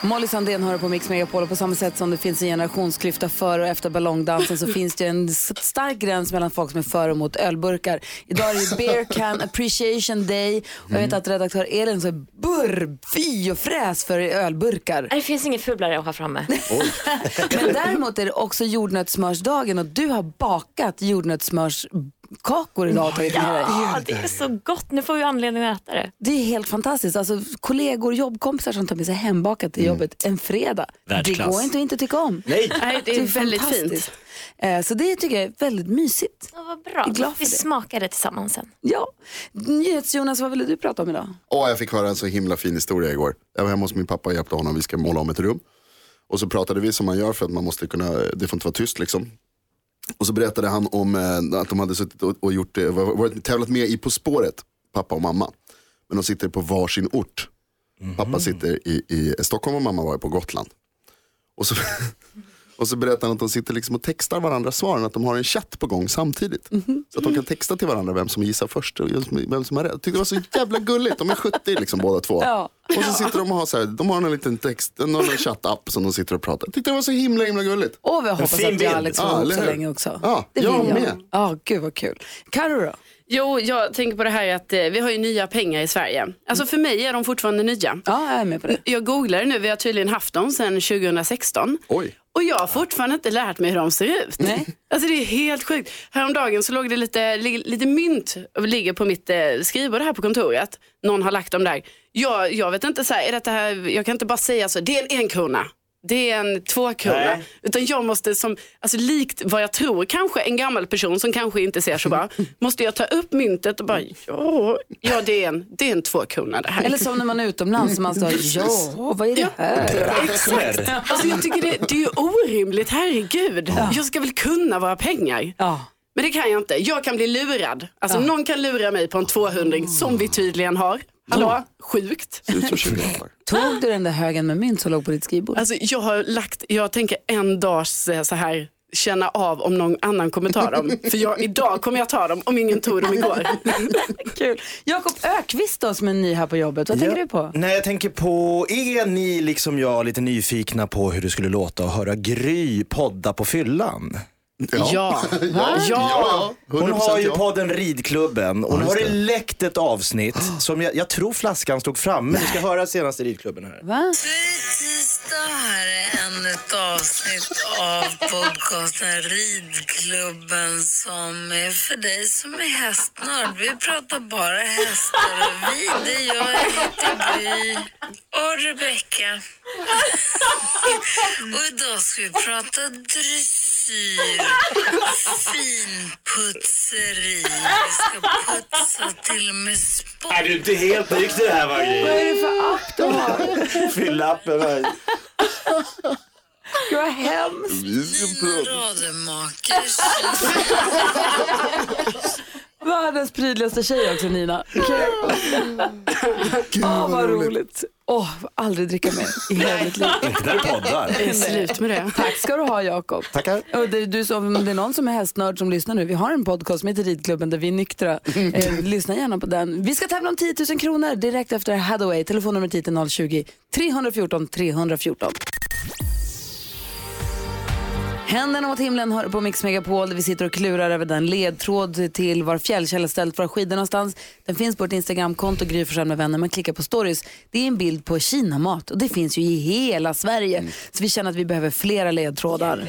Molly Sandén hör på Mix Megapol och på samma sätt som det finns en generationsklyfta före och efter ballongdansen så finns det en stark gräns mellan folk som är för och emot ölburkar. Idag är det Beer Can Appreciation Day och jag vet att redaktör Elin så är burr, fy och fräs för ölburkar. Det finns inget fulare att ha framme. Men däremot är det också jordnötssmörsdagen och du har bakat jordnötssmörskakor idag och tagit med dig. Ja, det är så gott. Nu får vi anledning att äta det. Det är helt fantastiskt. Alltså, kollegor, jobbkompisar som tar med sig hembakat till jobbet en fredag. Världsklass. Det går inte att inte tycka om. Nej. Nej, det är, väldigt fantastiskt. fint. Eh, Så det tycker jag är väldigt mysigt. Ja, vad bra. Jag är glad för vi det. smakar det tillsammans sen. Ja. NyhetsJonas, vad ville du prata om idag? Åh, jag fick höra en så himla fin historia igår. Jag var hemma hos min pappa och hjälpte honom, vi ska måla om ett rum. Och så pratade vi som man gör för att man måste kunna, det får inte vara tyst liksom. Och så berättade han om eh, att de hade suttit och, och gjort, det, var- varit, tävlat med i På spåret, pappa och mamma. Men de sitter på varsin ort. Pappa sitter i, i Stockholm och mamma var på Gotland. Och så, och så berättar han att de sitter liksom och textar varandra svaren, att de har en chatt på gång samtidigt. Så att de kan texta till varandra vem som gissar först och vem som har rätt. Jag tyckte det var så jävla gulligt, de är 70 liksom båda två. Ja. Och så sitter de och har så här, de har en liten text, en någon chattapp som de sitter och pratar. Jag tyckte det var så himla himla gulligt. Och vi hoppas fin att bild. Alex Ja, får ihop eller så länge också. Ja, det jag jag. med. Ja, gud vad kul. Carro då? Jo, jag tänker på det här att eh, vi har ju nya pengar i Sverige. Alltså för mig är de fortfarande nya. Ja, jag är med på det. Jag googlade nu, vi har tydligen haft dem sedan 2016. Oj. Och jag har fortfarande inte lärt mig hur de ser ut. Nej. Alltså det är helt sjukt. Häromdagen så låg det lite, li- lite mynt och ligger på mitt eh, skrivbord här på kontoret. Någon har lagt dem där. Jag, jag vet inte, så här, är detta här, jag kan inte bara säga så, det är en enkrona. Det är en tvåkrona. Utan jag måste, som, alltså likt vad jag tror, kanske en gammal person som kanske inte ser så bra, måste jag ta upp myntet och bara, ja, ja det, är en, det är en tvåkrona det här. Eller som när man är utomlands som man sa, ja, vad är det här? Exakt. Alltså jag tycker det, det är ju orimligt, herregud. Jag ska väl kunna våra pengar. Ja. Men det kan jag inte. Jag kan bli lurad. Alltså någon kan lura mig på en 200 som vi tydligen har. Hallå? Sjukt. Ser ut som 20 år. Tog du den där högen med mynt som låg på ditt skrivbord? Alltså jag har lagt, jag tänker en dag så så här känna av om någon annan kommer ta dem. För jag, idag kommer jag ta dem om ingen tog dem igår. Kul. Jakob Ökvist då, som är ny här på jobbet. Vad tänker du på? Nej, jag tänker på, är ni liksom jag lite nyfikna på hur det skulle låta att höra Gry podda på fyllan? Ja. ja, ja, Hon 100% har ju ja. podden Ridklubben och nu har det det. läckt ett avsnitt som jag, jag tror flaskan stod framme. Vi ska höra senaste Ridklubben här. Va? Tisdag här är ännu ett avsnitt av podcasten Ridklubben som är för dig som är hästnörd. Vi pratar bara hästar och vi, det är jag, jag heter Gry och Rebecka. Och idag ska vi prata dressyr, finputseri. Vi ska putsa till och med sport. Är du inte helt nykter här va Vad är det för app du har? Fyllappen här. Gud vad hemskt. Mina radiomakers Världens prydligaste tjej också Nina. Åh vad roligt. Åh, får aldrig dricka mer i hela mitt liv. Inte du poddar. Det är slut med det. Tack ska du ha Jakob. Tackar. Och det, är du som, om det är någon som är hästnörd som lyssnar nu, vi har en podcast som heter Ridklubben där vi är nyktra. Eh, lyssna gärna på den. Vi ska tävla om 10 000 kronor direkt efter Hathaway. Telefonnumret hit är 020-314 314. Händerna mot himlen hör på Mix Megapol där vi sitter och klurar över den ledtråd till var fjällkälla ställt våra skidor någonstans. Den finns på ett Instagramkonto, Gry Forssell med vänner. Man klickar på stories. Det är en bild på Kinamat och det finns ju i hela Sverige. Så vi känner att vi behöver flera ledtrådar.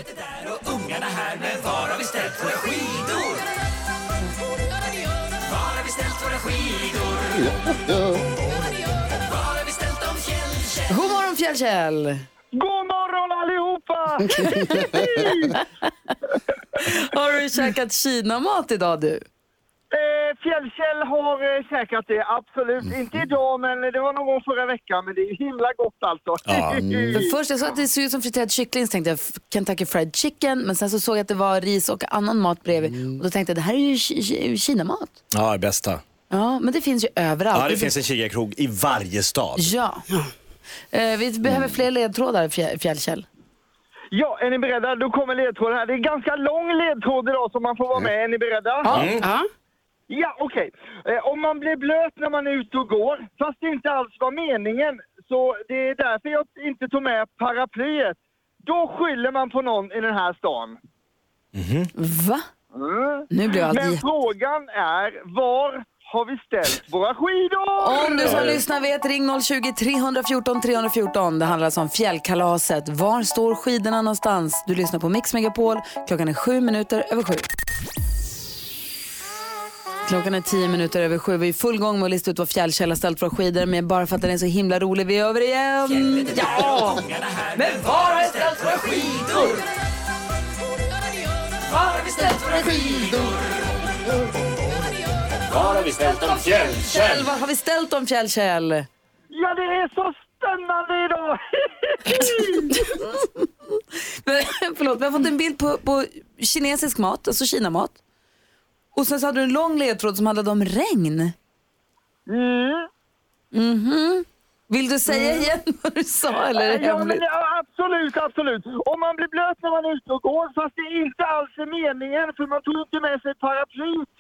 God morgon Fjällkäll! God morgon allihopa! Har du käkat Kinamat idag du? Eh, Fjällkäll har eh, käkat det, absolut. Inte idag, men det var någon gång förra veckan. Men det är himla gott alltså. För först jag såg att det såg ut som friterad kyckling så tänkte jag Kentucky Fried Chicken men sen så såg jag att det var ris och annan mat bredvid och då tänkte jag det här är ju ki- ki- Kinamat. Ja, det bästa. Ja, men det finns ju överallt. Ja, det finns en kikarkrog i varje stad. Ja. Eh, vi behöver fler ledtrådar, Fjä- Fjällkäll. Ja, är ni beredda? Då kommer ledtråden här. Det är en ganska lång ledtråd idag så man får vara med. Är ni beredda? Ja. Ja, okej. Eh, om man blir blöt när man är ute och går, fast det inte alls var meningen, så det är därför jag inte tog med paraplyet. Då skyller man på någon i den här stan. Va? Nu blir allt Men frågan är, var har vi ställt våra skidor? Om du som lyssnar vet, ring 020 314 314. Det handlar alltså om fjällkalaset. Var står skidorna någonstans? Du lyssnar på Mix Megapol. Klockan är sju minuter över sju. Klockan är tio minuter över sju. Vi är i full gång med att lista ut vad Fjällkäll har ställt våra skidor med bara för att den är så himla rolig. Vi är över igen. Ja! Men var har vi ställt våra skidor? Var har vi ställt våra skidor? Var har vi ställt dem Kjell, var har vi ställt dem Fjällkäll? Ja, det är så spännande idag! Men, Förlåt, vi har fått en bild på, på kinesisk mat, alltså kinamat. Och sen så hade du en lång ledtråd som handlade om regn. Mm. Mhm. Vill du säga igen vad du sa eller är det Ja, men, ja, absolut, absolut. Om man blir blöt när man är ute och går, fast det inte alls är meningen, för man tog inte med sig paraplyt,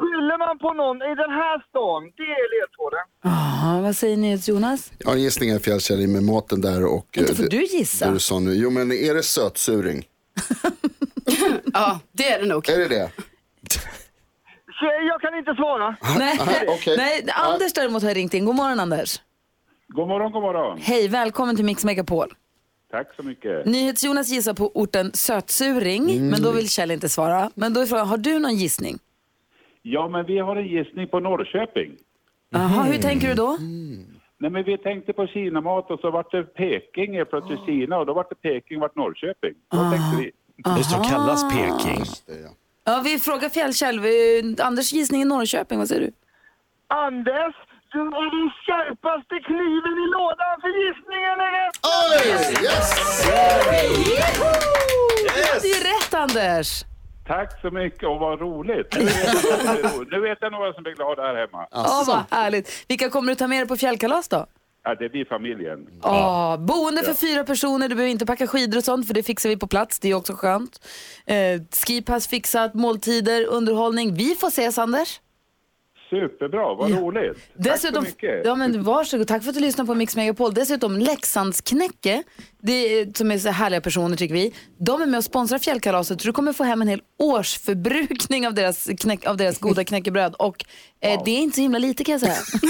skyller man på någon i den här stan. Det är ledtråden. Ah, vad säger ni Jonas? Ja, en gissning är fjällkäll med maten där och... Inte eh, får det- du gissa. Det du sa nu. Jo, men är det sötsuring? ja, det är det nog. Är det det? Jag kan inte svara. Nej, okej. Nej, Anders däremot har ringt in. God morgon Anders. God morgon, god morgon. Hej, välkommen till Mix Megapol. Tack så mycket. NyhetsJonas gissar på orten Sötsuring, men då vill Kjell inte svara. Men då är frågan, har du någon gissning? Ja, men vi har en gissning på Norrköping. Jaha, hur tänker du då? Nej, men vi tänkte på Kinamat och så vart det Peking plötsligt Kina och då vart det Peking vart Norrköping. Så tänkte vi. Det, kallas Peking. Ja, vi frågar Fjällkäll. Anders gissning är Norrköping, vad säger du? Anders, du är den skarpaste kniven i lådan för gissningen är rätt! Oj! Yes! Det är rätt Anders! Tack så mycket och vad roligt. Nu vet jag några som blir roligt. Nu vet jag några som blir glada här hemma. Ja, vad härligt. Vilka kommer du ta med dig på fjällkalas då? Ja, det blir familjen. Ja. boende för fyra personer, du behöver inte packa skidor och sånt för det fixar vi på plats, det är också skönt. Eh, skipass fixat, måltider, underhållning. Vi får ses Anders. Superbra, vad Ja. roligt. Dessutom, Tack så mycket. ja, men varsågod, tack för att du lyssnar på Mix Megapol. Dessutom Leksandsknäcke, det är, som är så härliga personer tycker vi. De är med och sponsrar fjällkalaset så du kommer få hem en hel årsförbrukning av deras, knäck, av deras goda knäckebröd. Och eh, det är inte så himla lite kan jag säga.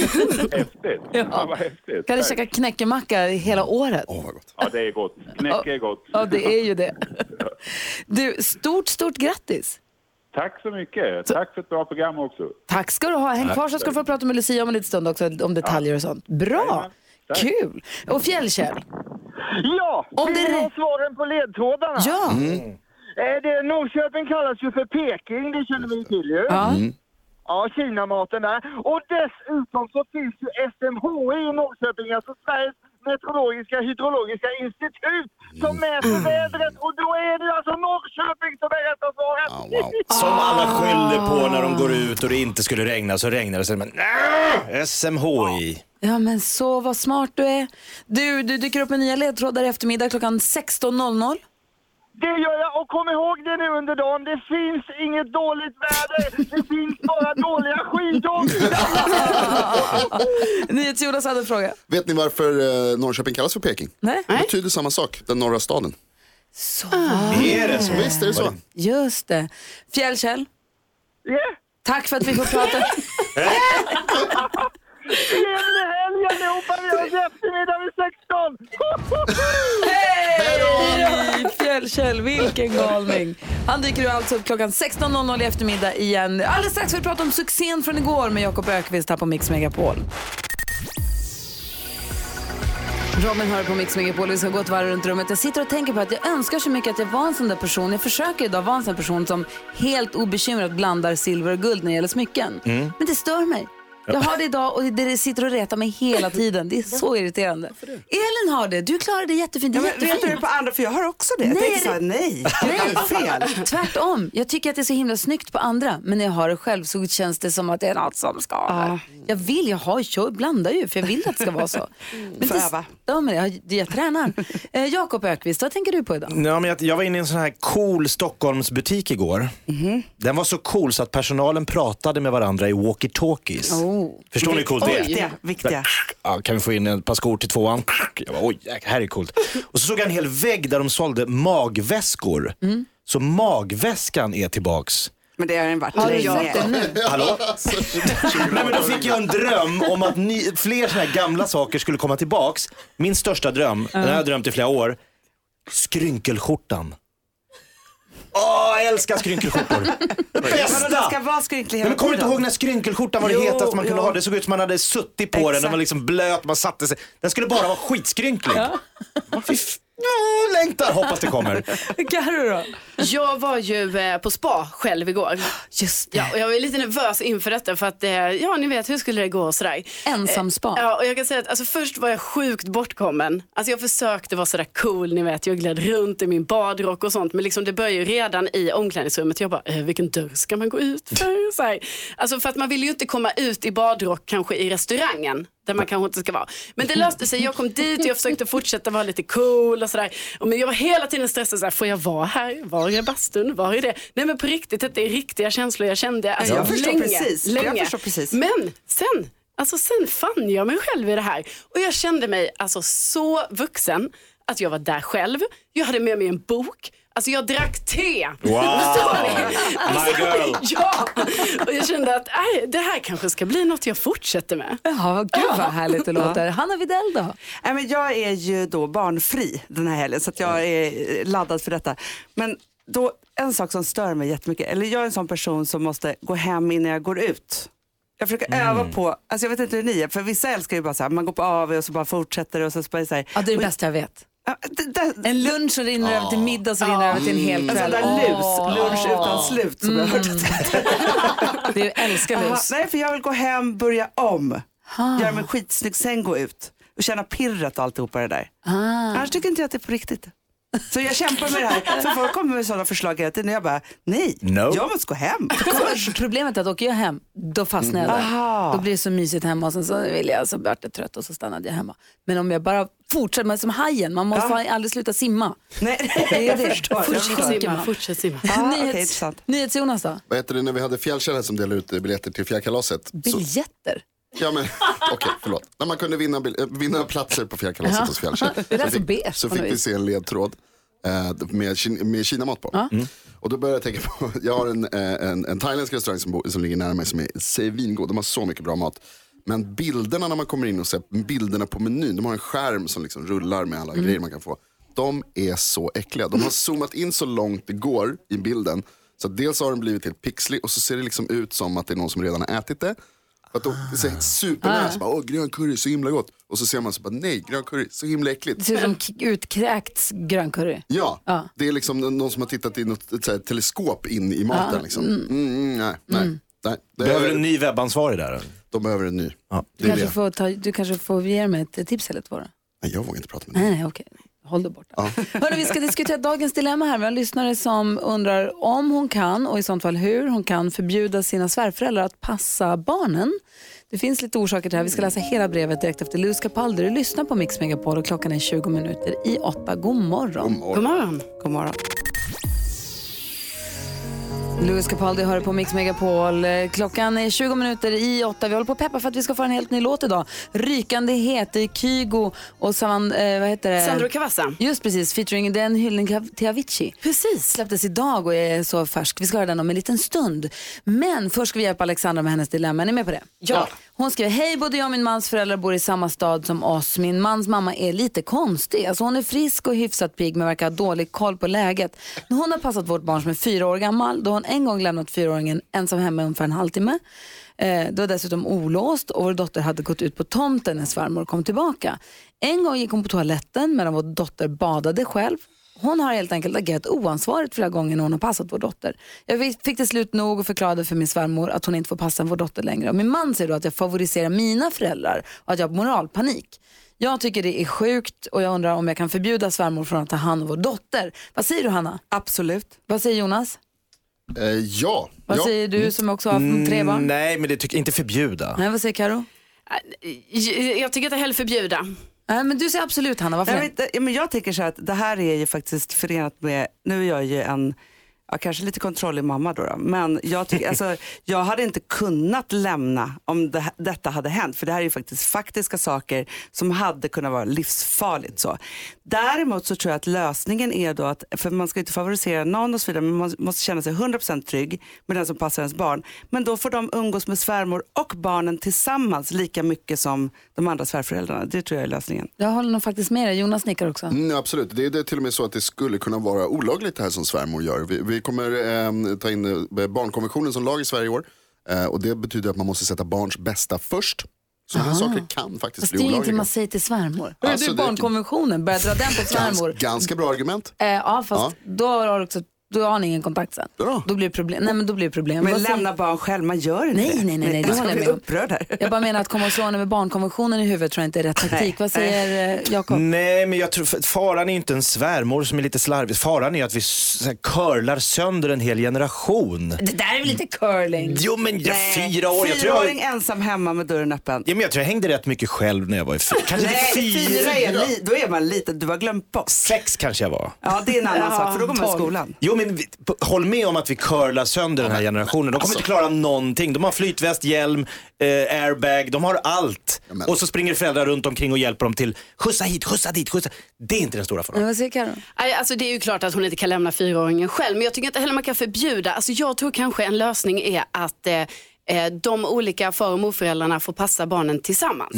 Häftigt. Ja. vad häftigt. Kan du käka knäckemacka hela året? Åh, vad gott. Ja, det är gott. Knäcke är gott. Ja, det är ju det. Du, stort, stort grattis. Tack så mycket. Tack för ett bra program också. Tack ska du ha. Häng kvar så ska du få prata med Lucia om en liten stund också, om detaljer och sånt. Bra! Tack. Kul! Och Fjällkäll? Ja, Om det är- svaren på ledtrådarna? Ja! Eh, det, Norrköping kallas ju för Peking, det känner vi till ju. ja. Ja, Kinamaten där. Och dessutom så finns ju SMHI i Norrköping, alltså Sveriges meteorologiska hydrologiska institut som mäter vädret och då är det alltså Norrköping som är rätta svaret. Ah, wow. Som alla skyller på när de går ut och det inte skulle regna så regnar det. Så men, SMHI. Ja men så vad smart du är. Du, du dyker upp med nya ledtrådar i eftermiddag klockan 16.00. Det gör jag och kom ihåg det nu under dagen, det finns inget dåligt väder, det finns bara dåliga skidor. NyhetsJonas hade en fråga. Vet ni varför eh, Norrköping kallas för Peking? Nej? Det betyder samma sak, den norra staden. Så, Är det så? Visst är det så? just det. Fjällkäll, Yeah. tack för att vi får prata. Trevlig helg allihopa, vi hörs i eftermiddag vid 16. Hej! Fjällkäll, vilken galning. Han dyker alltså upp klockan 16.00 i eftermiddag igen. Alldeles strax ska vi prata om succén från igår med Jakob Ökvist här på Mix Megapol. Robin hör på Mix Megapol och vi ska gå ett varv runt rummet. Jag sitter och tänker på att jag önskar så mycket att jag var en sån där person. Jag försöker idag vara en sån person som helt obekymrat blandar silver och guld när det gäller smycken. Mm. Men det stör mig. Jag har det idag och det sitter och retar mig hela tiden. Det är så irriterande. Elin har det. Du klarar det jättefint. Det är Ja, men jättefint. du på andra? För jag har också det. Jag Nej, tänkte så här, det- nej, Nej, fel. Tvärtom. Jag tycker att det är så himla snyggt på andra. Men när jag har det själv så känns det som att det är något som ska. Jag vill, jag har, jag blandar ju för jag vill att det ska vara så. Men Får det öva. stör mig. Jag, jag tränar. Eh, Jakob Ökvist, vad tänker du på idag? Ja, men jag, jag var inne i en sån här cool Stockholmsbutik igår. Mhm. Den var så cool så att personalen pratade med varandra i walkie-talkies. Oh. Förstår ni hur coolt det är? Viktiga, viktiga. Ja, kan vi få in ett par skor till tvåan? Jag bara, oj, här är coolt. Och så såg jag en hel vägg där de sålde magväskor. Mm. Så magväskan är tillbaks. Men det har den varit Har du länge. nu? Hallå? Nej, men då fick jag en dröm om att ni, fler såna här gamla saker skulle komma tillbaks. Min största dröm, den har jag drömt i flera år, skrynkelskjortan. Älskar skrynkelskjortor. Vadå, det Bästa! ska vara skrynklig hela men kommer du inte tiden. ihåg när skrynkelskjortan var det Jo, hetaste man kunde jo. ha? Det såg ut som man hade suttit på den, den Exakt. var liksom blöt, man satte sig. Den skulle bara vara skitskrynklig. Fy f- Ja, längtar, hoppas det kommer. Carro då? Jag var ju eh, på spa själv igår. Just det. Ja, och jag var lite nervös inför detta för att, eh, ja ni vet hur skulle det gå och sådär. Ensam spa. Ja, och jag kan säga att alltså, först var jag sjukt bortkommen. Alltså jag försökte vara sådär cool, ni vet, jag gled runt i min badrock och sånt. Men liksom, det började ju redan i omklädningsrummet. Jag bara, eh, vilken dörr ska man gå ut för? Så här. Alltså för att man vill ju inte komma ut i badrock kanske i restaurangen. Där man kanske inte ska vara. Men det löste sig. Jag kom dit och jag försökte fortsätta vara lite cool och sådär. Men jag var hela tiden stressad. Såhär, får jag vara här? Var är bastun? Var är det? Nej men på riktigt, det är riktiga känslor jag kände. Alltså, jag förstår länge, precis. Jag Länge. förstår precis. Men sen, alltså sen fann jag mig själv i det här. Och jag kände mig alltså så vuxen att jag var där själv. Jag hade med mig en bok. Alltså jag drack te. Wow. Alltså, My girl. Ja, och jag kände att nej, det här kanske ska bli något jag fortsätter med. Jaha, gud vad härligt det låter. Hanna Widell då? Nej, men jag är ju då barnfri den här helgen så att jag är laddad för detta. Men då, en sak som stör mig jättemycket, eller jag är en sån person som måste gå hem innan jag går ut. Jag försöker öva på, alltså jag vet inte hur ni är, för vissa älskar ju bara så här, man går på AV och så bara fortsätter och så bara så här. Ja, det är det bästa jag vet. En lunch som rinner över till middag som rinner över till en hel en sån kväll. där lus, lunch utan slut som jag har hört att Det är, jag älskar lus. Nej, för jag vill gå hem, börja om, göra mig skitsnygg, sen gå ut och känna pirret och alltihopa det där. Ah. Annars tycker inte jag att det är på riktigt. Så jag kämpar med det här, för folk kommer med sådana förslag hela tiden och jag bara, nej, No. jag måste gå hem. Problemet är att åker jag hem, då fastnar jag där. Aha. Då blir det så mysigt hemma och sen så vill jag, så vart jag trött och så stannade jag hemma. Men om jag bara fortsätter, är som hajen, man måste fan aldrig sluta simma. Nej, Det är jag det. förstår. Jag Fortsätt förstår. simma. Simma, fortsätt simma. Ah, Nyhets, intressant. NyhetsJonas då? Vad heter det när vi hade fjällkällare som delade ut biljetter till fjällkalaset? Så, Biljetter? Ja men okej, förlåt. När man kunde vinna, eh, vinna platser på fjällkalaset hos lät Så fick- Så fick vi se en ledtråd eh, med, med kinamat på. Mm. Och då började jag tänka på, jag har en, eh, en, en thailändsk restaurang som, som ligger nära mig som är svingod. De har så mycket bra mat. Men bilderna när man kommer in och ser bilderna på menyn, de har en skärm som liksom rullar med alla grejer man kan få. De är så äckliga. De har zoomat in så långt det går i bilden. Så dels har den blivit helt pixlig och så ser det liksom ut som att det är någon som redan har ätit det. För att de det ser supernära, så bara, åh grön curry så himla gott. Och så ser man så bara, nej grön curry så himla äckligt. Det ser ut som k- utkräkts gröncurry. Ja, Ja. det är liksom någon som har tittat i något ett så här, teleskop in i maten. Liksom. Mm, mm, nej, nej, nej. Det Behöver är, en ny webbansvarig där? De behöver en ny. Ja. Du kanske, det. får ta, du kanske får ge mig ett tips eller två då? Nej, jag vågar inte prata med dig. Nej, nej, okej. Håll dig borta. Hörru, vi ska diskutera dagens dilemma här. Vi har en lyssnare som undrar om hon kan, och i sånt fall hur, hon kan förbjuda sina svärföräldrar att passa barnen. Det finns lite orsaker till det här. Vi ska läsa hela brevet direkt efter Luz Capaldi. Du lyssnar på Mix Megapol och klockan är 20 minuter i åtta. God morgon. God morgon. God morgon. Louis Capaldi hör på Mix Megapol. Klockan är 20 minuter i åtta. Vi håller på att peppa för att vi ska få en helt ny låt idag. Rykande het, är Kygo och Savan, eh, vad heter det? Sandro Cavazza. Just precis, featuring den hyllning till Avicii. Precis. Släpptes idag och är så färsk. Vi ska höra den om en liten stund. Men först ska vi hjälpa Alexandra med hennes dilemma. Är ni med på det? Ja. Hon skriver, hej både jag och min mans föräldrar bor i samma stad som oss. Min mans mamma är lite konstig. Alltså hon är frisk och hyfsat pigg men verkar ha dålig koll på läget. Hon har passat vårt barn som är fyra år gammal, då hon en gång lämnat fyraåringen ensam hemma ungefär en halvtimme. Eh, det var dessutom olåst och vår dotter hade gått ut på tomten när svärmor kom tillbaka. En gång gick hon på toaletten medan vår dotter badade själv. Hon har helt enkelt agerat oansvarigt flera gånger när hon har passat vår dotter. Jag fick till slut nog och förklarade för min svärmor att hon inte får passa vår dotter längre. Och min man säger då att jag favoriserar mina föräldrar och att jag har moralpanik. Jag tycker det är sjukt och jag undrar om jag kan förbjuda svärmor från att ta hand om vår dotter. Vad säger du Hanna? Absolut. Vad säger Jonas? Eh, ja. Vad ja. säger du som också har tre barn? Mm, nej, men det tycker inte förbjuda. Nej, vad säger Karo? Jag, jag tycker att det är hellre förbjuda. Nej, men du säger absolut Hanna, varför Jag, vet, men jag tänker så här att det här är ju faktiskt förenat med, nu är jag ju en, ja, kanske lite kontrollig mamma då, då men jag, tycker, alltså, jag hade inte kunnat lämna om det, detta hade hänt, för det här är ju faktiskt faktiska saker som hade kunnat vara livsfarligt. Så. Däremot så tror jag att lösningen är då att, för man ska inte favorisera någon och så vidare, men man måste känna sig 100% trygg med den som passar ens barn. Men då får de umgås med svärmor och barnen tillsammans lika mycket som de andra svärföräldrarna. Det tror jag är lösningen. Jag håller nog faktiskt med dig. Jonas nickar också. Mm, absolut, det är, det är till och med så att det skulle kunna vara olagligt det här som svärmor gör. Vi, vi kommer eh, ta in eh, barnkonventionen som lag i Sverige i år. Eh, och det betyder att man måste sätta barns bästa först. Sådana här saker kan faktiskt Fast det bli är ingenting olagliga. man säger till svärmor. Hörru Alltså, du, det- barnkonventionen, börja dra den på svärmor. Gans, ganska bra argument. Eh, ja, fast då har du också då har ni ingen kontakt sen. Då. Då blir det problem. Nej, men då blir det problem. Men Vad lämna barn själv, man gör inte Nej, det. nej, nej, nej, det jag håller jag upprörd här. Jag bara menar att komma och slå henne med barnkonventionen i huvudet tror jag inte är rätt taktik. Vad säger eh, Jakob? Nej, men jag tror, faran är inte en svärmor som är lite slarvig. Faran är att vi curlar sönder en hel generation. Det där är väl lite curling? Jo, men jag, fyra år. Jag tror Fyraåring jag, ensam hemma med dörren öppen. ja, men jag tror jag hängde rätt mycket själv när jag var i fyra. Kanske Nej, fyra är fyra. li, då är man liten, du har glömt bort. Sex kanske jag var. Ja, det är en annan sak, för då går man i skolan. Jo p- håll med om att vi curlar sönder den här generationen. De kommer inte klara någonting. De har flytväst, hjälm, eh, airbag, de har allt. men- Och så springer föräldrar runt omkring och hjälper dem till skjutsa hit, skjutsa dit, skjutsa. Det är inte den stora faran. Vad säger Karo? Alltså det är ju klart att hon inte kan lämna fyraåringen själv, men jag tycker inte heller man kan förbjuda. Alltså jag tror kanske en lösning är att eh, eh, de olika far och morföräldrarna får passa barnen tillsammans.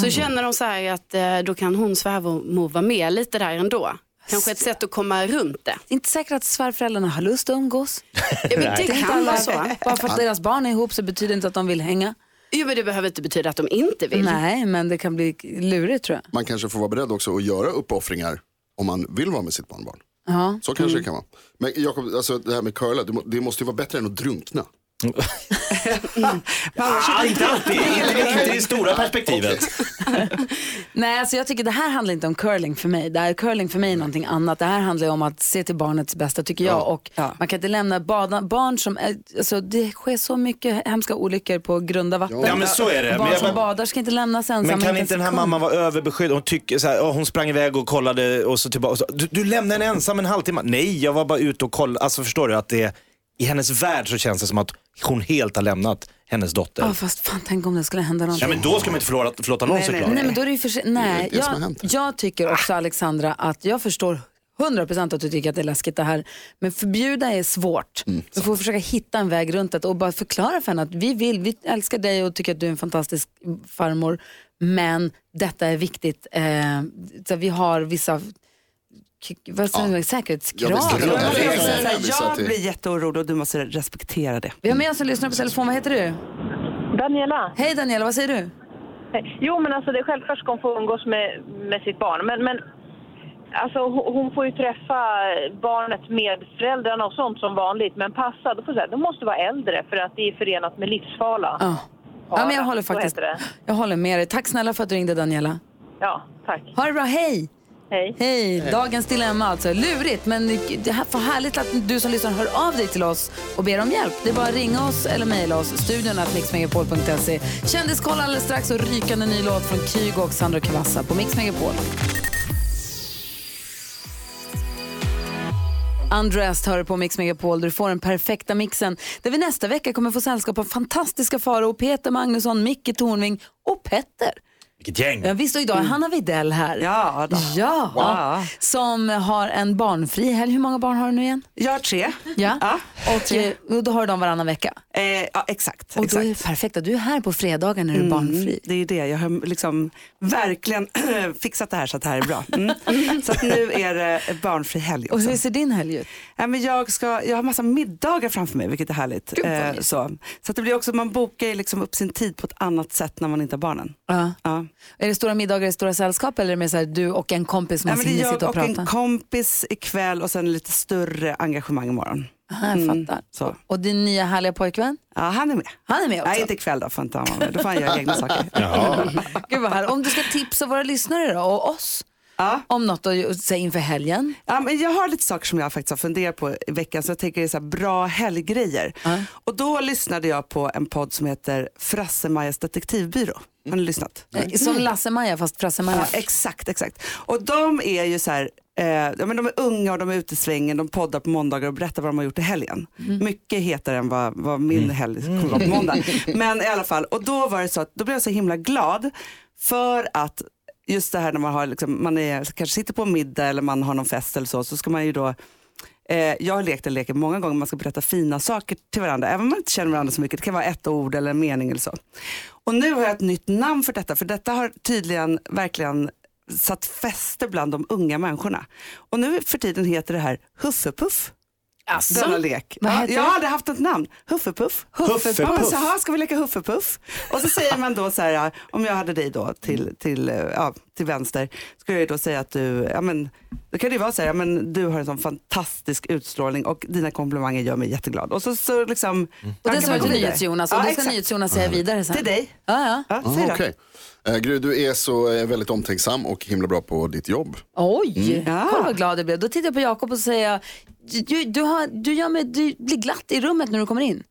Så känner de så här att eh, då kan hon svärmor vara med lite där ändå. Kanske ett sätt att komma runt det. Det är inte säkert att svärföräldrarna har lust att umgås. Ja, men det inte kan vara alla- så. Bara för att deras barn är ihop så betyder det inte att de vill hänga. Jo, men det behöver inte betyda att de inte vill. Nej, men det kan bli lurigt tror jag. Man kanske får vara beredd också att göra uppoffringar om man vill vara med sitt barnbarn. Ja. Så kanske det kan vara. Men Jakob, alltså, det här med curla, det måste ju vara bättre än att drunkna. Ah, inte alltid, inte, i det stora perspektivet. Nej, alltså jag tycker det här handlar inte om curling för mig. Det här, curling för mig är någonting annat. Det här handlar ju om att se till barnets bästa tycker jag. Och Ja. Man kan inte lämna bada, barn som, är, alltså det sker så mycket hemska olyckor på grunda vatten. Ja, men så är det. Barn Men jag som bara- badar ska inte lämnas ensamma. Men kan inte den här mamman vara överbeskyddad? Hon, tycker så här, åh, hon sprang iväg och kollade och så tillbaka. Och så, du, du lämnade henne ensam en halvtimme. Nej, jag var bara ute och kollade. Alltså förstår du att det i hennes värld så känns det som att hon helt har lämnat hennes dotter. Ja, fast fan, tänk om det skulle hända någonting. Ja men då ska man inte förlåta, förlåta någon Nej, nej, såklart. Nej men då är det ju för. Nej, det jag, jag tycker också Alexandra att jag förstår 100% att du tycker att det är läskigt det här. Men förbjuda är svårt. Mm, du får försöka hitta en väg runt det och bara förklara för henne att vi vill, vi älskar dig och tycker att du är en fantastisk farmor. Men detta är viktigt. Eh, så vi har vissa vad säger man, säkerhetskrav. Ja, visst, det det. Jag, det är jag, blir jätteorolig och du måste respektera det. Vi har med oss en lyssnare på telefon. Vad heter du? Daniela. Hej Daniela, vad säger du? Jo, men alltså det är självklart ska hon få umgås med, med sitt barn. Men, men alltså, hon, får ju träffa barnet med föräldrarna och sånt som vanligt. Men passa, då får säga, de måste vara äldre för att det är förenat med livsfara. Ja. Ja, men jag håller faktiskt jag håller med dig. Tack snälla för att du ringde Daniela. Ja, tack. Ha det bra, hej! Hej. Hej! Dagens dilemma alltså. Lurigt, men det här för härligt att du som lyssnar hör av dig till oss och ber om hjälp. Det är bara att ringa oss eller mejla oss. Studion att mixmegapol.se. Kändiskoll alldeles strax och rykande ny låt från Kygo och Sandro Cavazza på Mix Megapol. Undressed hör du på Mix Megapol där du får den perfekta mixen. Där vi nästa vecka kommer få sällskap av fantastiska Farao, Peter Magnusson, Micke Tornving och Petter. Vilket gäng. Ja, visst, och idag är Hanna Videll här. Ja, då. Ja, Wow. som har en barnfri helg. Hur många barn har du nu igen? Jag har tre. Ja, Ja, och eh, och då har du dem varannan vecka. Eh, ja exakt. Och exakt. då är det perfekt att du är här på fredagar när du är barnfri. Mm, det är det, jag har liksom verkligen fixat det här så att det här är bra. Mm. Så att nu är det barnfri helg Och också. hur ser din helg ut? Ja, men jag, ska, jag har massa middagar framför mig vilket är härligt. Gud, Eh, så så att det blir också, man bokar liksom upp sin tid på ett annat sätt när man inte har barnen. Ja. Ja. Är det stora middagar i stora sällskap eller är det mer så här, du och en kompis som Ja, man hinner jag sitta och och en prata? kompis ikväll och sen lite större engagemang imorgon. Aha, jag Mm, fattar. så. Och din nya härliga pojkvän? Ja, han är med. Han är med också? Nej, inte ikväll då, får inte han vara med. Då får han göra egna saker. Gud vad här. Om du ska tipsa våra lyssnare då, och oss Ja. om något att säga inför helgen. Ja, men jag har lite saker som jag faktiskt har funderat på i veckan så jag tänker det är så bra helggrejer. Och då lyssnade jag på en podd som heter Frasse-Majas detektivbyrå. Har ni lyssnat? Eh, Som Lasse-Maja fast Frasse-Maja. Ja, exakt, exakt. Och de är ju så här, eh, ja, men de är unga och de är ute i svängen, de poddar på måndagar och berättar vad de har gjort i helgen. Mycket hetare än vad, vad min helg kommer vara på måndag. Men i alla fall, och då var det så att då blev jag så himla glad för att just det här när man, har, liksom, man är, kanske sitter på en middag eller man har någon fest eller så, så ska man ju då Eh, jag har lekt den leken många gånger, man ska berätta fina saker till varandra, även om man inte känner varandra så mycket. Det kan vara ett ord eller en mening eller så. Och nu har jag ett nytt namn för detta, för detta har tydligen verkligen satt fäste bland de unga människorna. Och nu för tiden heter det här Huffepuff. Alltså, Denna lek. Ja, jag har aldrig haft ett namn. Huffepuff. Huffepuff. Ja, men så här, ska vi leka Huffepuff? Och så säger man då så här, om jag hade dig då till, till, eh, ja, till vänster, skulle jag då säga att du, ja men, då kan det ju vara så här, ja, men du har en sån fantastisk utstrålning och dina komplimanger gör mig jätteglad. Och så, så liksom. Och det sa man du till. NyhetsJonas och Ja, det ska. NyhetsJonas säga vidare sen. Till dig. Ja, ja. Ja, säg då. Okej. Eh, Gry, du är så eh, väldigt omtänksam och himla bra på ditt jobb. Oj, Ja. kolla vad glad jag blev. Då tittar jag på Jakob och säger du, du, har, du, gör mig, du blir glatt i rummet när du kommer in.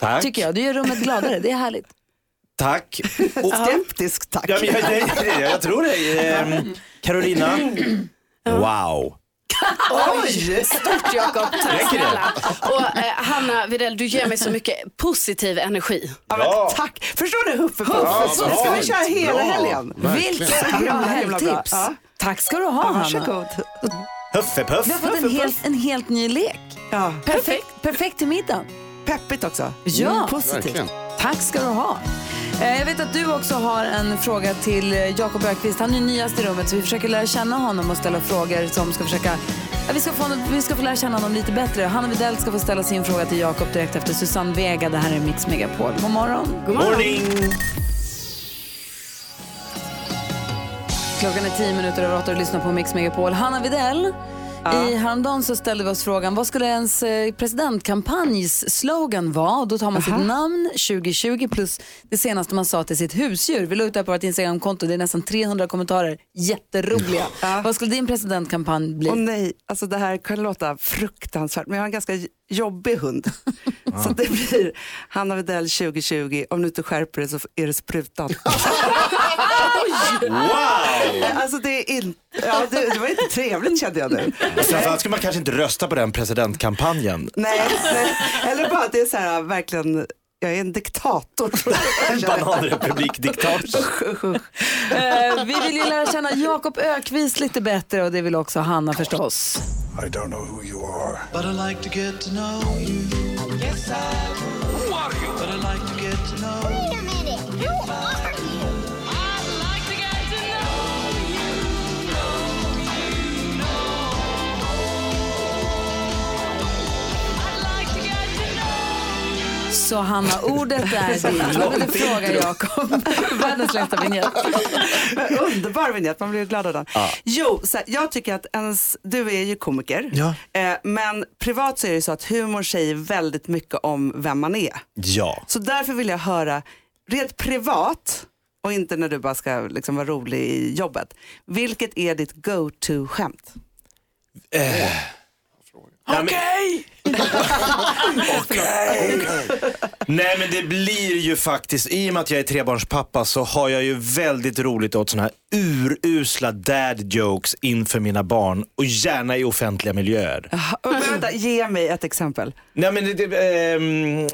Tack. Tycker jag. Du gör rummet gladare. Det är härligt. Tack. Och, Skeptisk tack. ja, men jag, det, jag tror det. Ehm, Carolina. Wow. Oj, stort Jakob. Tack snälla. Och eh, Hanna Videll, du ger mig så mycket positiv energi. Ja, men, Ja. tack. Förstår du Huffepuff? Ja, ska vi köra hela Bra. helgen? Vilket bra helgtips. Ja. Tack ska du ha Ja, Hanna. varsågod. Huffepuff. Vi har fått en helt, en helt ny lek. Ja. Perfekt, perfekt till middagen. Peppigt också. Ja. Mm, positivt. Verkligen. Tack ska du ha. Eh, Jag vet att du också har en fråga till eh, Jakob Ökvist. Han är nyast i rummet så vi försöker lära känna honom och ställa frågor som ska försöka... Ja, vi, ska få, vi ska få lära känna honom lite bättre. Hanna Widell ska få ställa sin fråga till Jakob direkt efter Susanne Vega. Det här är Mix Megapol. God morgon. God morgon. Morning. Klockan är tio minuter över åtta och du lyssnar på Mix Megapol. Hanna Videll, i häromdagen så ställde vi oss frågan vad skulle ens eh, presidentkampanjs slogan vara? Och då tar man sitt namn 2020 plus det senaste man sa till sitt husdjur. Vi la ut det här på vårt Instagramkonto, det är nästan 300 kommentarer, jätteroliga. Vad skulle din presidentkampanj bli? Åh nej, alltså det här kan låta fruktansvärt men jag har en ganska jobbig hund. Så det blir Hanna Widell 2020, om du inte skärper dig så är det sprutan. Wow! alltså det är inte, ja, det, det var inte trevligt kände jag nu. Framförallt ska man kanske inte rösta på den presidentkampanjen. Nej, nej. eller bara att det är så här verkligen, jag är en diktator. En bananrepublikdiktator. Eh, vi vill ju lära känna Jakob Ökvist lite bättre och det vill också Hanna förstås. I don't know who you are, but I like to get to know you. Yes, I would. Who are you? But I like to get to know Wait Så Hanna, ordet är ditt. Jag vill fråga Jakob. Världens längsta vignett. Underbar vignett, man blir glad av den. Jo, så här, jag tycker att ens, du är ju komiker, Ja. eh, men privat så är det så att humor säger väldigt mycket om vem man är. Ja. Så därför vill jag höra, rent privat och inte när du bara ska liksom vara rolig i jobbet. Vilket är ditt go-to-skämt? Okej! Nej men det blir ju faktiskt, i och med att jag är trebarnspappa så har jag ju väldigt roligt åt sådana här urusla dad jokes inför mina barn och gärna i offentliga miljöer. Men vänta, ge mig ett exempel. Nej men det, det, ehm,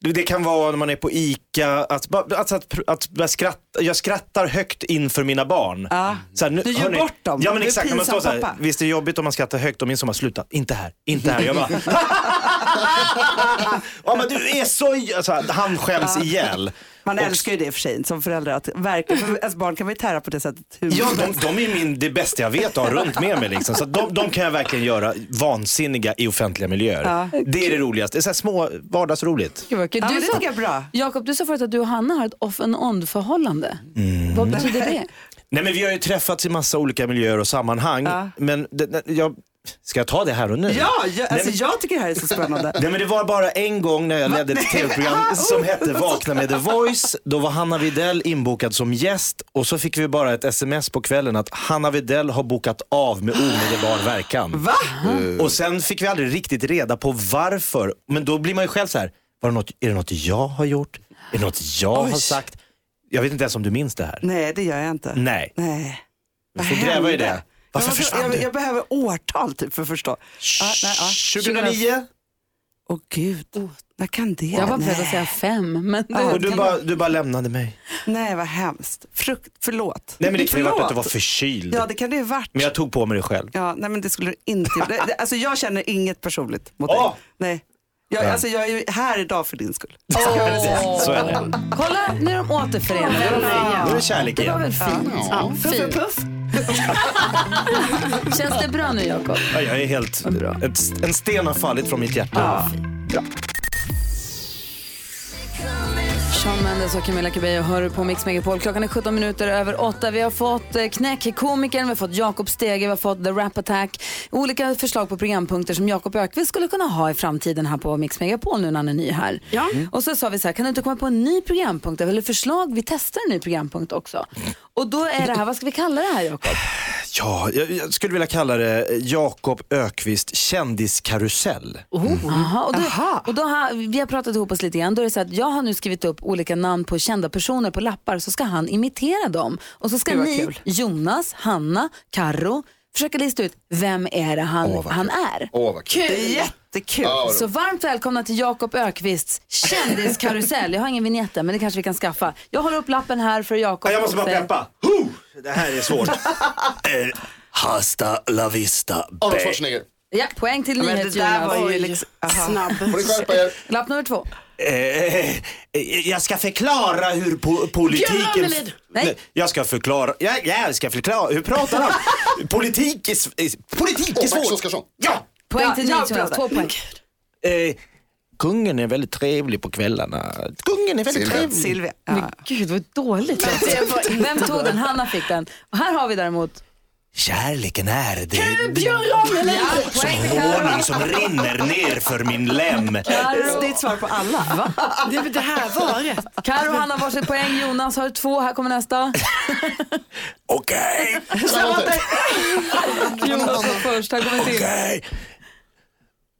Det kan vara när man är på ICA, att, alltså att, att börja skratta, jag skrattar högt inför mina barn. Ja. Så här, nu, Du gör hörni- bort dem. Ja men Du är exakt, när man står så här, pappa. visst är det jobbigt om man skrattar högt och min son bara sluta, inte här, inte här. Jag bara, ja men du är så, alltså, han skäms ihjäl. Man Och- älskar ju det för sig som förälder, att verkligen, för ens barn kan vara tära på det sättet. hur Ja, de, de är min, det bästa jag vet att ha runt med mig. Liksom. Så de, de kan jag verkligen göra vansinniga i offentliga miljöer. Ja. Det är det roligaste. Det är så här små vardagsroligt. Gud, vad kul. Ja, Du men det sa- tycker jag är bra. Jakob, du sa förut att du och Hanna har ett off and on förhållande. Mm. Vad betyder det? Nej, men vi har ju träffats i massa olika miljöer och sammanhang. Ja. Men det, jag, ska jag ta det här och nu? Ja, jag, alltså, Nej, men- jag tycker det här är så spännande. Nej, men det var bara en gång när jag ledde ett tv-program som hette Vakna med The Voice. Då var Hanna Videll inbokad som gäst och så fick vi bara ett sms på kvällen att Hanna Videll har bokat av med omedelbar verkan. Va? Och sen fick vi aldrig riktigt reda på varför. Men då blir man ju själv så här, var det något, är det något jag har gjort? Är det något jag Oj. har sagt? Jag vet inte ens om du minns det här. Nej, det gör jag inte. Nej. Nej. Vi får gräva i det. Varför jag, måste- försvann jag, du? jag behöver årtal typ för att förstå. Ah, nej, ah. 2009? Åh gud, när kan det? Jag var beredd att säga fem. Men Och du bara, du bara lämnade mig. nej, vad hemskt. Frukt, förlåt. Nej men det kan ju ha varit att du var förkyld. Ja, det kan det ju ha varit. Men jag tog på mig det själv. Ja, nej men det skulle du inte det, Alltså jag känner inget personligt mot Åh! dig. Nej. Jag, Ja. alltså, jag är ju här idag för din skull. Så är det. Kolla, nu är de återförenade. Nu är det kärlek Det var igen. väl fint? Ja. fint. Puff. Känns det bra nu Jakob? Ja, jag är helt... Ett, en sten har fallit från mitt hjärta. Shawn Mendes och Camilla Cabello hör på Mix Megapol. Klockan är 17 minuter över 8. Vi har fått eh, Knäckkomikern, vi har fått Jakob Stege, vi har fått The Rap Attack. Olika förslag på programpunkter som Jakob Ökvist skulle kunna ha i framtiden här på Mix Megapol nu när han är ny här. Ja. Och så sa vi så här, kan du inte komma på en ny programpunkt eller förslag? Vi testar en ny programpunkt också. Och då är det här, vad ska vi kalla det här Jakob? Ja, jag, jag skulle vilja kalla det Jakob Ökvist kändiskarusell. Aha, och då, och då har, vi har pratat ihop oss lite grann. Då är det så att jag har nu skrivit upp olika namn på kända personer på lappar så ska han imitera dem. Och så ska ni, kul. Jonas, Hanna, Karo försöka lista ut vem är det han, vad han kul. är. Åh, vad kul. Det är jättekul. Ja, Så varmt välkomna till Jakob Ökvists kändiskarusell. Jag har ingen vignett men det kanske vi kan skaffa. Jag håller upp lappen här för Jakob. Ja, jag måste bara peppa. Huh! Det här är svårt. Eh, Hasta la vista, Arnold. Schwarzenegger. Ja, poäng till Men det där NyhetsJonas. var ju liksom... Snabb. Lapp nummer två. Eh, eh, jag ska förklara hur po politiken... Nej. Jag ska förklara, jag, jag ska förklara, hur pratar han? politik är, politik är svårt. Oskarsson. Ja! Poäng Ja, till ja, NyhetsJonas, bra två poäng. Eh, kungen är väldigt trevlig på kvällarna. Kungen är väldigt Silvia. trevlig. Silvia. Men Ja. gud vad dåligt. det var Vem tog den? Hanna fick den. Och här har vi däremot Kärleken är det, Björn Ranelid. som honung som rinner ner för min lem. Det är ditt svar på alla. Va? Det, det här var rätt. Karo och Hanna har varsitt poäng. Jonas har två. Här kommer nästa. Okej, Jonas var först. Här kommer till. okej.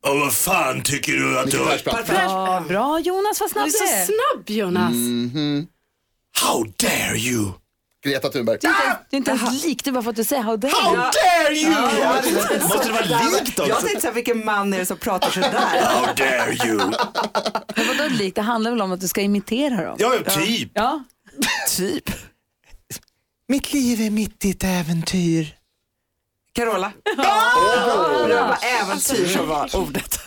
Och vad fan tycker du att du... Persbrandt. Ja, bra Jonas, vad Du snabb är du så är. snabb Jonas. How dare you? Greta Thunberg. Du är inte- Du är inte ens lik, det är bara för att du säger how dare How you. dare you? Måste det vara likt Jag också? tänkte så här, vilken man är det som pratar sådär? How dare you? Men vadå likt? Det handlar väl om att du ska imitera dem? Ja, typ. Ja. Typ. Mitt liv är mitt i ett äventyr. Carola. Det var äventyr som var ordet.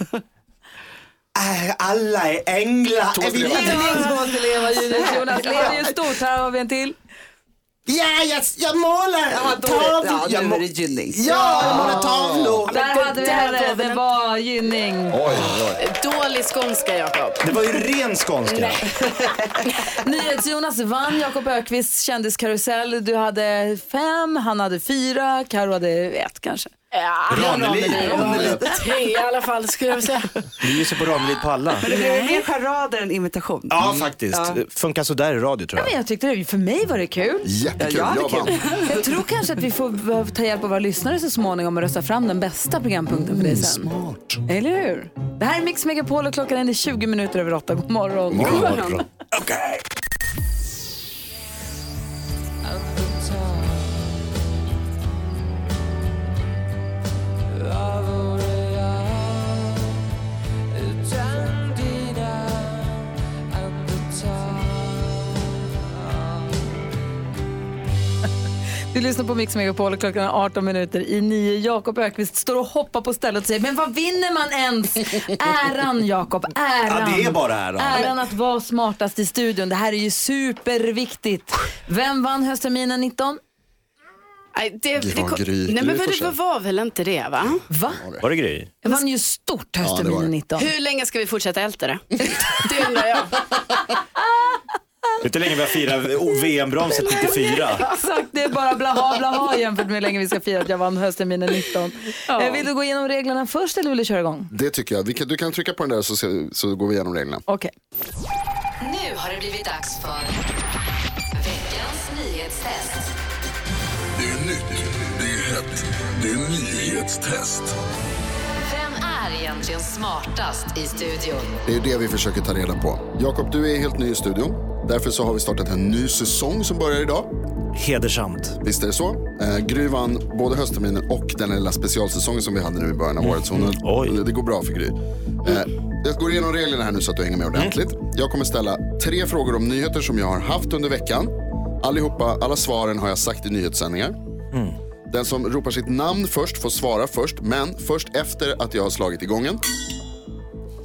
Alla är änglar. Är vi- Leva. Som måste leva. Jonas lever ju stort. Här har vi en till. Ja, jag, jag målar Ja, tavlor. ja, jag nu är det Gynning. Ja, jag målar tavlor. Där hade vi henne. Det var Gynning. Oj, oj. Dålig skånska Jakob. Det var ju ren skånska. NyhetsJonas vann Jakob Ökvists kändiskarusell. Du hade fem, han hade fyra, Karo hade ett kanske. Ja, Ranelid. tre i alla fall skulle jag vilja säga. Ger sig på Ranelid på alla. Men det blev mer charader än imitation. Ja, faktiskt. Funkar sådär i radio tror Men jag. jag tyckte det, för mig var det kul. Jättekul. Ja, ja, Jag är vann. Jag tror kanske att vi får behöva ta hjälp av våra lyssnare så småningom och rösta fram den bästa programpunkten för dig sen. Smart. Eller hur? Det här är Mix Megapol och klockan är 20 minuter över åtta. God morgon. Morgon. Okej. Du lyssnar på Mix Megapol och klockan är 18 minuter i 9. Jakob Ökvist står och hoppar på stället och säger, men vad vinner man ens? Äran Jakob, äran. Ja, det är bara äran. Äran att vara smartast i studion. Det här är ju superviktigt. Vem vann höstterminen 19? Nej, det, Det var Gry. Nej, men det var väl inte det va? Va? Var det Gry? Jag vann ju stort det höstterminen det. 19. Hur länge ska vi fortsätta älta det? Det undrar jag. Vet du hur länge vi har firat VM-bromset 94? Exakt, det är bara blaha blaha jämfört med hur länge vi ska fira att jag vann höstterminen 19. Eh, Vill du gå igenom reglerna först eller vill du köra igång? Det tycker jag. Kan, du kan trycka på den där så, se- så går vi igenom reglerna. Okej. Nu har det blivit dags för veckans nyhetstest. Det är nytt, det är hett, det är nyhetstest. Vem är egentligen smartast i studion? Det är det vi försöker ta reda på. Jakob, du är helt ny i studion. Därför så har vi startat en ny säsong som börjar idag. Hedersamt. Visst är det så? Eh, Gry vann både höstterminen och den lilla specialsäsongen som vi hade nu i början av året. Så hon, Oj. det, går bra för Gry. Eh, jag går igenom reglerna här nu så att du hänger med ordentligt. Jag kommer ställa tre frågor om nyheter som jag har haft under veckan. Allihopa, alla svaren har jag sagt i nyhetssändningar. Den som ropar sitt namn först får svara först, men först efter att jag har slagit igång en. Så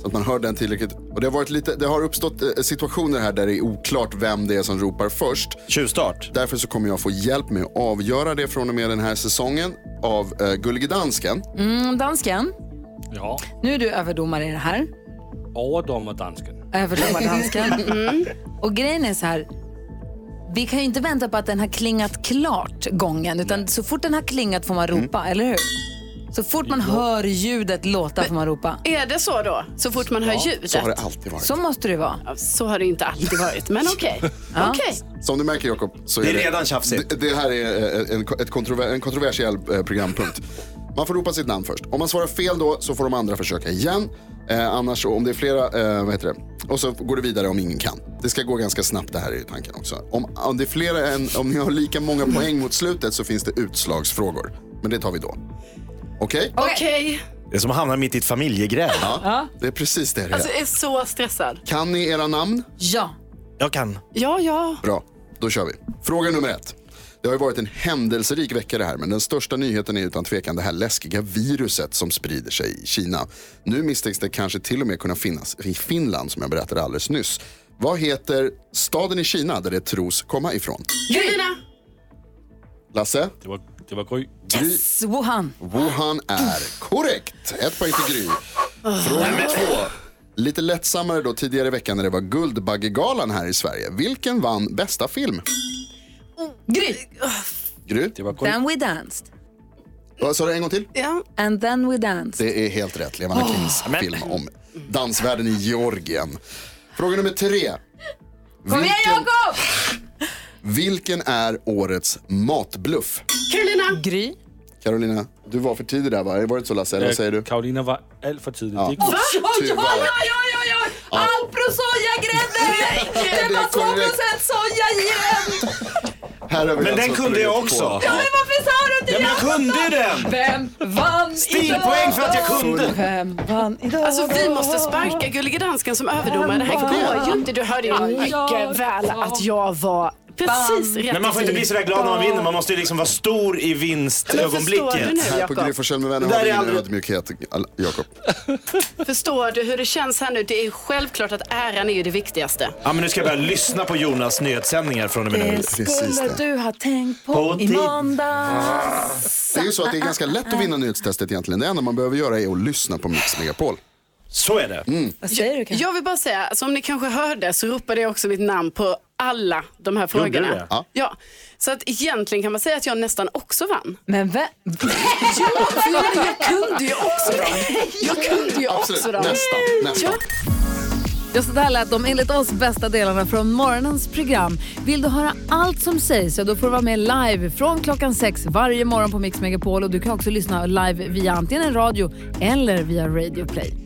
att man hör den tillräckligt. Och det, har varit lite, det har uppstått eh, situationer här där det är oklart vem det är som ropar först. Tjuvstart. Därför så kommer jag få hjälp med att avgöra det från och med den här säsongen av uh, Gullige Dansken. Mm, dansken, Ja, nu är du överdomare i det här. overdommerdansken. Överdomardansken. Mm. Och grejen är så här. Vi kan ju inte vänta på att den har klingat klart gången, utan så fort den har klingat får man ropa, eller hur? Så fort man hör ljudet låta får man ropa. Är det så då? Så fort man hör ljudet? Så har det alltid varit. Så måste det vara. Ja, Så har det inte alltid varit, men okej. Ja. Okej. Som du märker Jakob, så Det är det, redan tjafsigt. det, det här är eh, en, ett kontrover, en kontroversiell eh, programpunkt. Man får ropa sitt namn först. Om man svarar fel då så får de andra försöka igen. Eh, annars om det är flera, eh, vad heter det? Och så går det vidare om ingen kan. Det ska gå ganska snabbt det här är ju tanken också. Om, om det är flera än, om ni har lika många poäng mot slutet så finns det utslagsfrågor. Men det tar vi då. Okej? Okej. Det är som att hamna mitt i ett familjegräl. Ja. Det är precis det det Alltså är. jag är så stressad. Kan ni era namn? Ja. Jag kan. Ja, ja. Bra, då kör vi. Fråga nummer ett. Det har ju varit en händelserik vecka det här, men den största nyheten är utan tvekan det här läskiga viruset som sprider sig i Kina. Nu misstänks det kanske till och med kunna finnas i Finland, som jag berättade alldeles nyss. Vad heter staden i Kina där det tros komma ifrån? Carolina. Lasse? Det var, det var Gry. Gry. Wuhan. Wuhan är korrekt. Ett poäng till Gry. Fråga nummer två. Lite lättsammare då tidigare i veckan när det var Guldbaggegalan här i Sverige. Vilken vann bästa film? Gry. Gry? Det var Gry. Then we danced. Vad sa du en gång till? Ja. And then we danced. Det är helt rätt. Levande Kings film om dansvärlden i Georgien. Fråga nummer tre. Kom igen Jakob! Vilken är årets matbluff? Carolina. Gry. Carolina, du var för tidig där va? Var det inte så Lasse? Eller vad säger du? Karolina var allt för tidigt. Ja. Det är Gry. Oj, oj, oj, oj, oj, oj. Alpro sojagrädde! Det var 2 procent soja igen! Här har vi Men alltså den kunde jag också. Ja, men varför sa du inte Ja, men jag kunde ju den! Vem vann Stilpoäng för att jag kunde. Vem vann idag? Alltså vi måste sparka Gullige Dansken som överdomare. Det här går ju inte. Du hörde ju mycket väl att jag var precis rätt Men man får inte bli tid. sådär glad när man vinner. Man måste ju liksom vara stor i vinstögonblicket. nu Här på Jakob? Gry Forssell med vänner har där vi är ingen ödmjukhet, Jakob. Förstår du hur det känns här nu? Det är självklart att äran är ju det viktigaste. Ja, men nu ska jag börja lyssna på Jonas nyhetssändningar från och med nu. Det Precis skulle det. du ha tänkt på, På i måndags. Det är ju så att det är ganska lätt att vinna nyhetstestet egentligen. Det enda man behöver göra är att lyssna på Mix Megapol. Så är det. Vad säger du Karin? Jag vill bara säga, som ni kanske hörde så ropade jag också mitt namn på alla de här frågorna. det? Ja. Ja. Så att egentligen kan man säga att jag nästan också vann. Men vem? Ja, för jag, jag kunde ju också dem. Jag kunde ju Absolut, också dem. nästan. nästan. Ja, så där lät de enligt oss bästa delarna från morgonens program. Vill du höra allt som sägs så då får du vara med live från klockan sex varje morgon på Mix Megapol. Och du kan också lyssna live via antingen en radio eller via Radio Play.